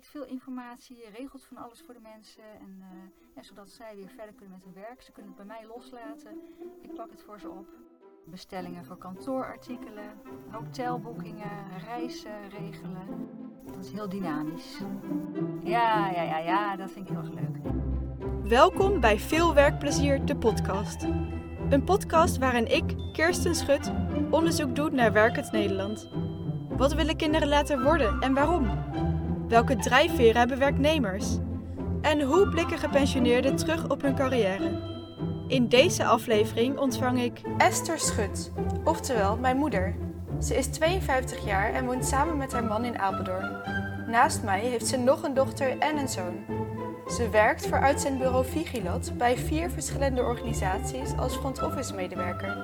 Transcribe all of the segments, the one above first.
verstrekt veel informatie, regelt van alles voor de mensen. En, eh, ja, zodat zij weer verder kunnen met hun werk. Ze kunnen het bij mij loslaten. Ik pak het voor ze op. Bestellingen voor kantoorartikelen, hotelboekingen, reizen regelen. Dat is heel dynamisch. Ja, ja, ja, ja, dat vind ik heel erg leuk. Welkom bij Veel Werkplezier, de podcast. Een podcast waarin ik, Kirsten Schut, onderzoek doe naar werkend Nederland. Wat willen kinderen laten worden en waarom? Welke drijfveren hebben werknemers? En hoe blikken gepensioneerden terug op hun carrière? In deze aflevering ontvang ik Esther Schut, oftewel mijn moeder. Ze is 52 jaar en woont samen met haar man in Apeldoorn. Naast mij heeft ze nog een dochter en een zoon. Ze werkt voor uitzendbureau Vigilat bij vier verschillende organisaties als front office medewerker.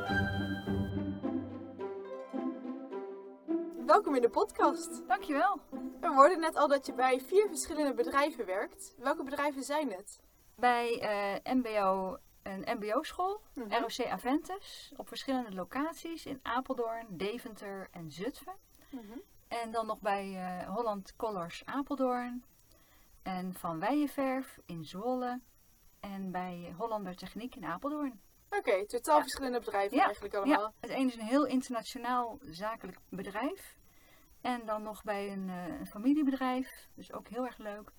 Welkom in de podcast. Dankjewel. We hoorden net al dat je bij vier verschillende bedrijven werkt. Welke bedrijven zijn het? Bij eh, MBO, een MBO-school, Mhm. ROC Aventus, op verschillende locaties in Apeldoorn, Deventer en Zutphen. En dan nog bij eh, Holland Colors Apeldoorn. En Van Weijenverf in Zwolle. En bij Hollander Techniek in Apeldoorn. Oké, totaal Ja. verschillende bedrijven Ja, eigenlijk allemaal. Ja, het ene is een heel internationaal zakelijk bedrijf. En dan nog bij een, eh, een familiebedrijf. Dus ook heel erg leuk.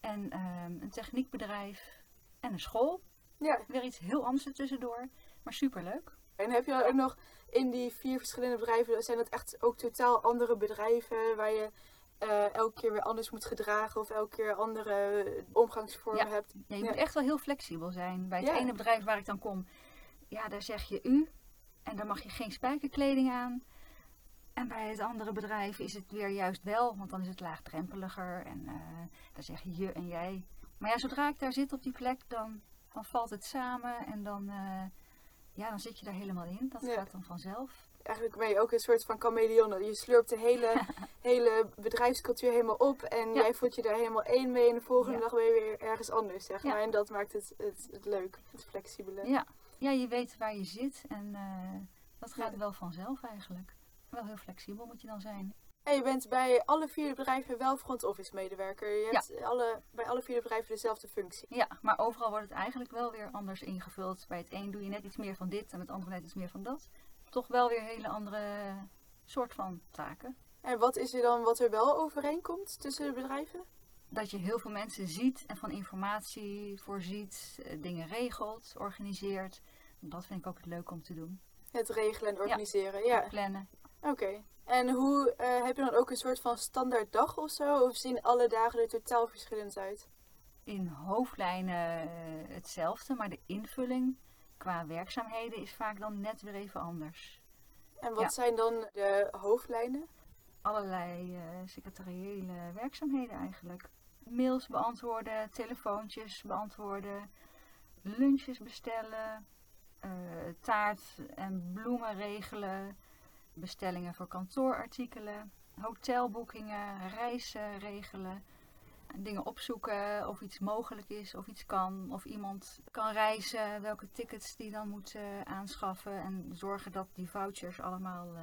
En ehm, een techniekbedrijf. En een school. Ja. Weer iets heel anders ertussendoor. Maar superleuk. En heb je dan ook nog in die vier verschillende bedrijven, zijn dat echt ook totaal andere bedrijven waar je eh, elke keer weer anders moet gedragen of elke keer andere omgangsvormen Ja. hebt? Ja, je Ja. moet echt wel heel flexibel zijn. Bij het Ja. ene bedrijf waar ik dan kom, ja, daar zeg je u. En dan mag je geen spijkerkleding aan. En bij het andere bedrijf is het weer juist wel, want dan is het laagdrempeliger. En eh dan zeg je je en jij. Maar ja, zodra ik daar zit op die plek, dan, dan valt het samen. En dan, eh, ja, dan zit je daar helemaal in. Dat Ja. gaat dan vanzelf. Eigenlijk ben je ook een soort van chameleon. Je slurpt de hele, hele bedrijfscultuur helemaal op en Ja. jij voelt je daar helemaal één mee en de volgende Ja. dag ben je weer ergens anders, zeg maar. En dat maakt het, het, het leuk, het flexibele. Ja. ja, je weet waar je zit. En eh, dat gaat wel vanzelf eigenlijk. Wel heel flexibel moet je dan zijn. En je bent bij alle vier de bedrijven wel front office medewerker. Je Ja. hebt alle, bij alle vier de bedrijven dezelfde functie. Ja, maar overal wordt het eigenlijk wel weer anders ingevuld. Bij het een doe je net iets meer van dit en het andere net iets meer van dat. Toch wel weer hele andere soort van taken. En wat is er dan wat er wel overeenkomt tussen de bedrijven? Dat je heel veel mensen ziet en van informatie voorziet, eh, dingen regelt, organiseert. Dat vind ik ook het leuk om te doen. Het regelen en organiseren, ja. Plannen. Oké. En hoe eh, heb je dan ook een soort van standaard dag of zo? Of zien alle dagen er totaal verschillend uit? In hoofdlijnen eh, hetzelfde, maar de invulling qua werkzaamheden is vaak dan net weer even anders. En wat Ja. zijn dan de hoofdlijnen? allerlei eh secretariële werkzaamheden eigenlijk. Mails beantwoorden, telefoontjes beantwoorden, lunches bestellen, taart en bloemen regelen, bestellingen voor kantoorartikelen, hotelboekingen, reizen regelen, dingen opzoeken of iets mogelijk is of iets kan, of iemand kan reizen, welke tickets die dan moet aanschaffen en zorgen dat die vouchers allemaal eh,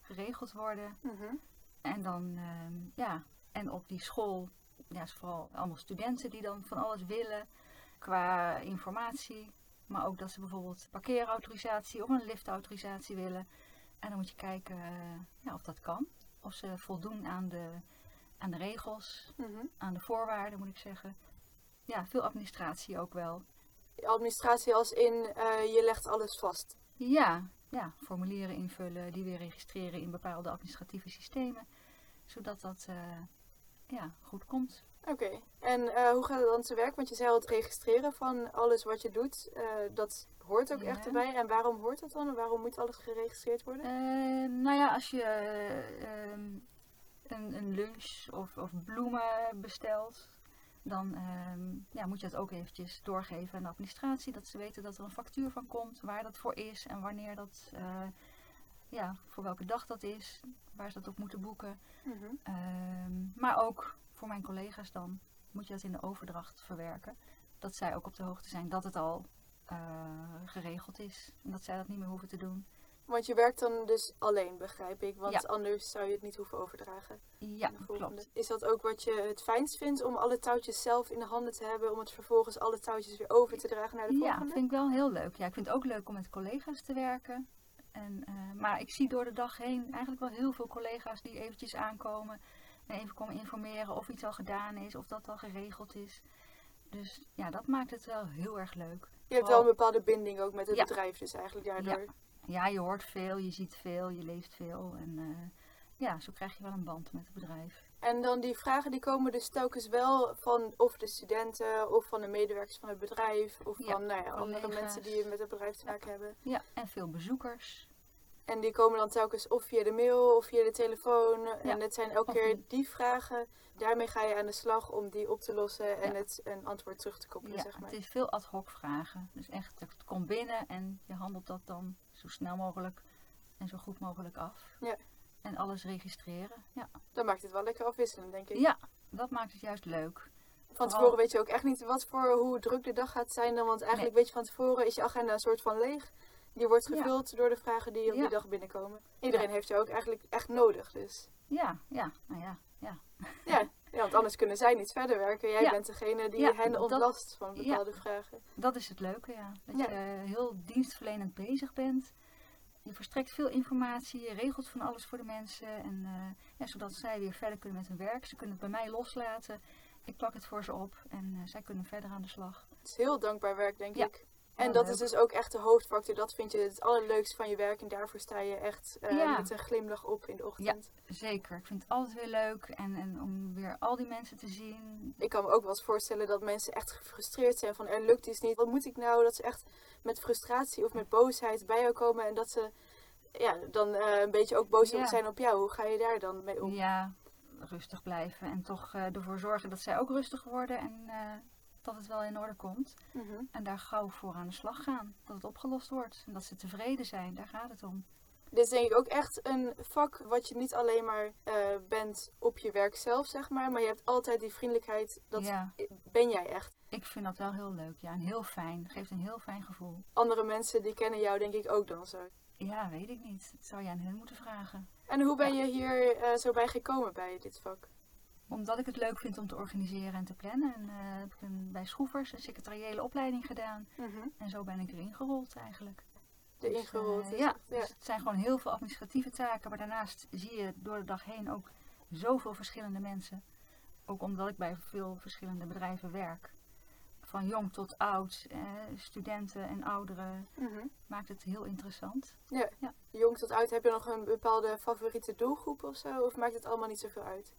geregeld worden. Mhm. En dan, ehm, ja, en op die school, ja, is vooral allemaal studenten die dan van alles willen qua informatie. Maar ook dat ze bijvoorbeeld parkeerautorisatie of een liftautorisatie willen. En dan moet je kijken eh, ja, of dat kan. Of ze voldoen aan de, aan de regels, Mhm. aan de voorwaarden moet ik zeggen. Ja, veel administratie ook wel. Administratie als in eh, je legt alles vast. Ja, ja, formulieren invullen, die weer registreren in bepaalde administratieve systemen. Zodat dat eh, ja, goed komt. Oké. En hoe gaat het dan te werk? Want je zei al het registreren van alles wat je doet. dat hoort ook echt erbij. En waarom hoort dat dan? En waarom moet alles geregistreerd worden? Eh, nou ja, als je eh, ehm, een, een lunch of, of bloemen bestelt, dan ehm, ja, moet je dat ook eventjes doorgeven aan de administratie. Dat ze weten dat er een factuur van komt, waar dat voor is en wanneer dat, eh, ja, voor welke dag dat is, waar ze dat op moeten boeken. Mhm. Ehm, maar ook voor mijn collega's dan moet je dat in de overdracht verwerken. Dat zij ook op de hoogte zijn dat het al eh, geregeld is. En dat zij dat niet meer hoeven te doen. Want je werkt dan dus alleen, begrijp ik. Want Ja. anders zou je het niet hoeven overdragen. Ja, klopt. Is dat ook wat je het fijnst vindt om alle touwtjes zelf in de handen te hebben, om het vervolgens alle touwtjes weer over te dragen naar de Ja, volgende? vind ik wel heel leuk. Ja, ik vind het ook leuk om met collega's te werken. En, eh, maar ik zie door de dag heen eigenlijk wel heel veel collega's die eventjes aankomen en even komen informeren of iets al gedaan is, of dat al geregeld is. Dus ja, dat maakt het wel heel erg leuk. Je hebt wel een bepaalde binding ook met het Ja. bedrijf, dus eigenlijk daardoor. Ja, je hoort veel, je ziet veel, je leest veel. En eh, ja, zo krijg je wel een band met het bedrijf. En dan die vragen die komen dus telkens wel van of de studenten of van de medewerkers van het bedrijf of Ja, van nou ja, andere mensen die met het bedrijf te maken hebben. Ja, en veel bezoekers. En die komen dan telkens of via de mail of via de telefoon. En het zijn elke keer die vragen. Daarmee ga je aan de slag om die op te lossen en Ja. het een antwoord terug te koppelen, Ja, zeg maar. het is veel ad hoc vragen. Dus echt, het komt binnen en je handelt dat dan zo snel mogelijk en zo goed mogelijk af. Ja. En alles registreren. Ja. Dan maakt het wel lekker afwisselend, denk ik. ja, dat maakt het juist leuk. Van Vooral- tevoren weet je ook echt niet wat voor, hoe druk de dag gaat zijn dan. Want eigenlijk weet je van tevoren is je agenda een soort van leeg. Die wordt Ja. gevuld door de vragen die op die dag binnenkomen. Iedereen heeft je ook eigenlijk echt nodig, dus. Ja, ja, nou ja, ja. Ja, ja want anders kunnen zij niet verder werken. Jij Ja. bent degene die Ja, hen dat- ontlast van bepaalde vragen. Dat is het leuke, ja. Dat je heel dienstverlenend bezig bent. Je verstrekt veel informatie, je regelt van alles voor de mensen. En eh, ja, zodat zij weer verder kunnen met hun werk. Ze kunnen het bij mij loslaten. Ik plak het voor ze op en eh, zij kunnen verder aan de slag. Het is heel dankbaar werk, denk ik. En Heel dat is dus ook echt de hoofdfactor. Dat vind je het allerleukste van je werk. En daarvoor sta je echt eh, Ja. met een glimlach op in de ochtend. Zeker, ik vind het altijd weer leuk. En, en om weer al die mensen te zien. Ik kan me ook wel eens voorstellen dat mensen echt gefrustreerd zijn van er lukt iets niet. Wat moet ik nou? Dat ze echt met frustratie of met boosheid bij jou komen. En dat ze ja, dan eh, een beetje ook boos Ja. zijn op jou. Hoe ga je daar dan mee om? Ja, rustig blijven. En toch eh, ervoor zorgen dat zij ook rustig worden. En dat het wel in orde komt. Mhm. En daar gauw voor aan de slag gaan. Dat het opgelost wordt. En dat ze tevreden zijn. Daar gaat het om. Dit is denk ik ook echt een vak wat je niet alleen maar eh, bent op je werk zelf, zeg maar. Maar je hebt altijd die vriendelijkheid. Dat Ja. ben jij echt. Ik vind dat wel heel leuk. Ja, en heel fijn. Geeft een heel fijn gevoel. Andere mensen die kennen jou denk ik ook dan zo. Ja, weet ik niet. Dat zou je aan hen moeten vragen. En hoe ben je hier eh, zo bij gekomen bij dit vak? Omdat ik het leuk vind om te organiseren en te plannen. En eh, heb ik een, bij Schroevers een secretariële opleiding gedaan. En zo ben ik erin gerold eigenlijk. De Dus, ingerold. eh, ja, echt- ja. dus het zijn gewoon heel veel administratieve taken. Maar daarnaast zie je door de dag heen ook zoveel verschillende mensen. Ook omdat ik bij veel verschillende bedrijven werk. Van jong tot oud, eh, studenten en ouderen. Mhm. Maakt het heel interessant. Jong tot oud, heb je nog een bepaalde favoriete doelgroep of zo? Of maakt het allemaal niet zoveel uit?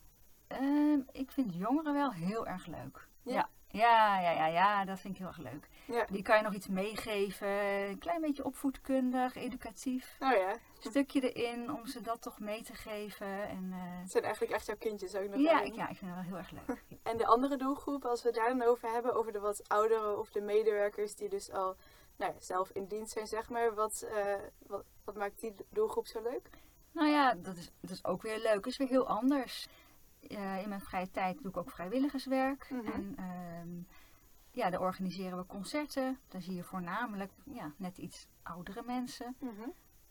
Ehm, ik vind jongeren wel heel erg leuk. Ja? Ja. Ja, ja, ja, ja, dat vind ik heel erg leuk. Ja. Die kan je nog iets meegeven. Een klein beetje opvoedkundig, educatief. Nou ja, Een stukje erin om ze dat toch mee te geven. En, eh, het zijn eigenlijk echt jouw kindjes ook nog. ja, ik, ja, ik vind dat wel heel erg leuk. En de andere doelgroep, als we daar dan over hebben, over de wat ouderen of de medewerkers die dus al nou ja, zelf in dienst zijn, zeg maar. Wat, eh, wat, wat maakt die doelgroep zo leuk? Nou ja, dat is, dat is ook weer leuk. Dat is weer heel anders. Eh, in mijn vrije tijd doe ik ook vrijwilligerswerk. Mhm. En ehm, ja, daar organiseren we concerten. Dan zie je voornamelijk ja, net iets oudere mensen.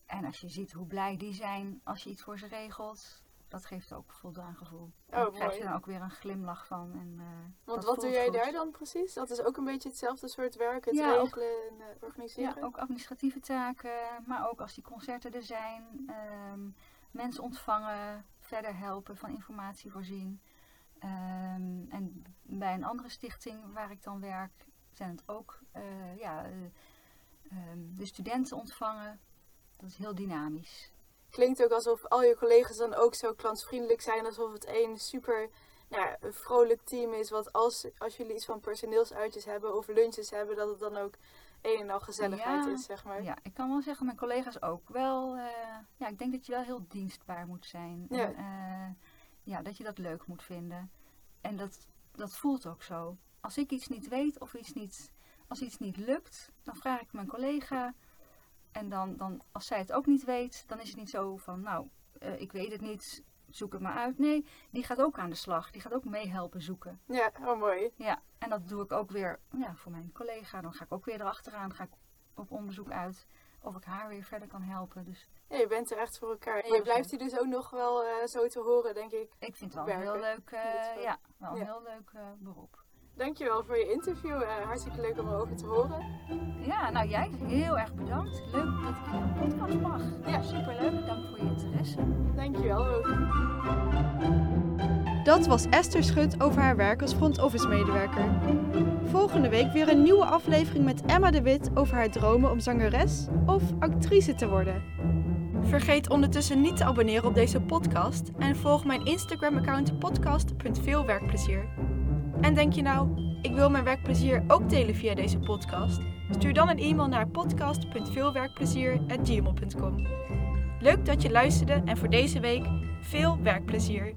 En als je ziet hoe blij die zijn als je iets voor ze regelt, dat geeft ook voldaan gevoel. Oh, Daar krijg je dan ook weer een glimlach van. En, eh, Want wat doe jij goed. daar dan precies? Dat is ook een beetje hetzelfde soort werk, het Ja, regelen en eh, organiseren? Ja, ook administratieve taken, maar ook als die concerten er zijn, ehm, mensen ontvangen, verder helpen, van informatie voorzien. Ehm, en bij een andere stichting waar ik dan werk, zijn het ook eh, ja, eh, ehm, de studenten ontvangen. Dat is heel dynamisch. Klinkt ook alsof al je collega's dan ook zo klantvriendelijk zijn, alsof het één super een vrolijk team is. Wat als, als jullie iets van personeelsuitjes hebben of lunches hebben, dat het dan ook een en al gezelligheid Ja, is, zeg maar. Ja, ik kan wel zeggen, mijn collega's ook wel. eh, ja, ik denk dat je wel heel dienstbaar moet zijn. Ja. En, eh, ja, dat je dat leuk moet vinden. En dat, dat voelt ook zo. Als ik iets niet weet of iets niet, als iets niet lukt, dan vraag ik mijn collega. En dan, dan, als zij het ook niet weet, dan is het niet zo van, nou, eh, ik weet het niet, zoek het maar uit. Nee, die gaat ook aan de slag. Die gaat ook meehelpen zoeken. Ja, oh mooi. Ja, en dat doe ik ook weer ja, voor mijn collega. Dan ga ik ook weer erachteraan, ga ik op onderzoek uit of ik haar weer verder kan helpen. Dus Ja, je bent er echt voor elkaar. En je blijft hier dus ook nog wel eh, zo te horen, denk ik. ik vind het wel een heel leuk, eh, ja, wel een ja. heel leuk eh, beroep. Dankjewel voor je interview. Eh, hartstikke leuk om erover te horen. Ja, nou jij heel erg bedankt. Leuk dat ik in een podcast mag. Ja. superleuk. Dank voor je interesse. Dankjewel ook. Dat was Esther Schut over haar werk als front office medewerker. Volgende week weer een nieuwe aflevering met Emma de Wit over haar dromen om zangeres of actrice te worden. Vergeet ondertussen niet te abonneren op deze podcast en volg mijn Instagram-account podcast.veelwerkplezier. En denk je nou, ik wil mijn werkplezier ook delen via deze podcast? Stuur dan een e-mail naar podcast.veelwerkplezier@gmail.com. Leuk dat je luisterde en voor deze week veel werkplezier.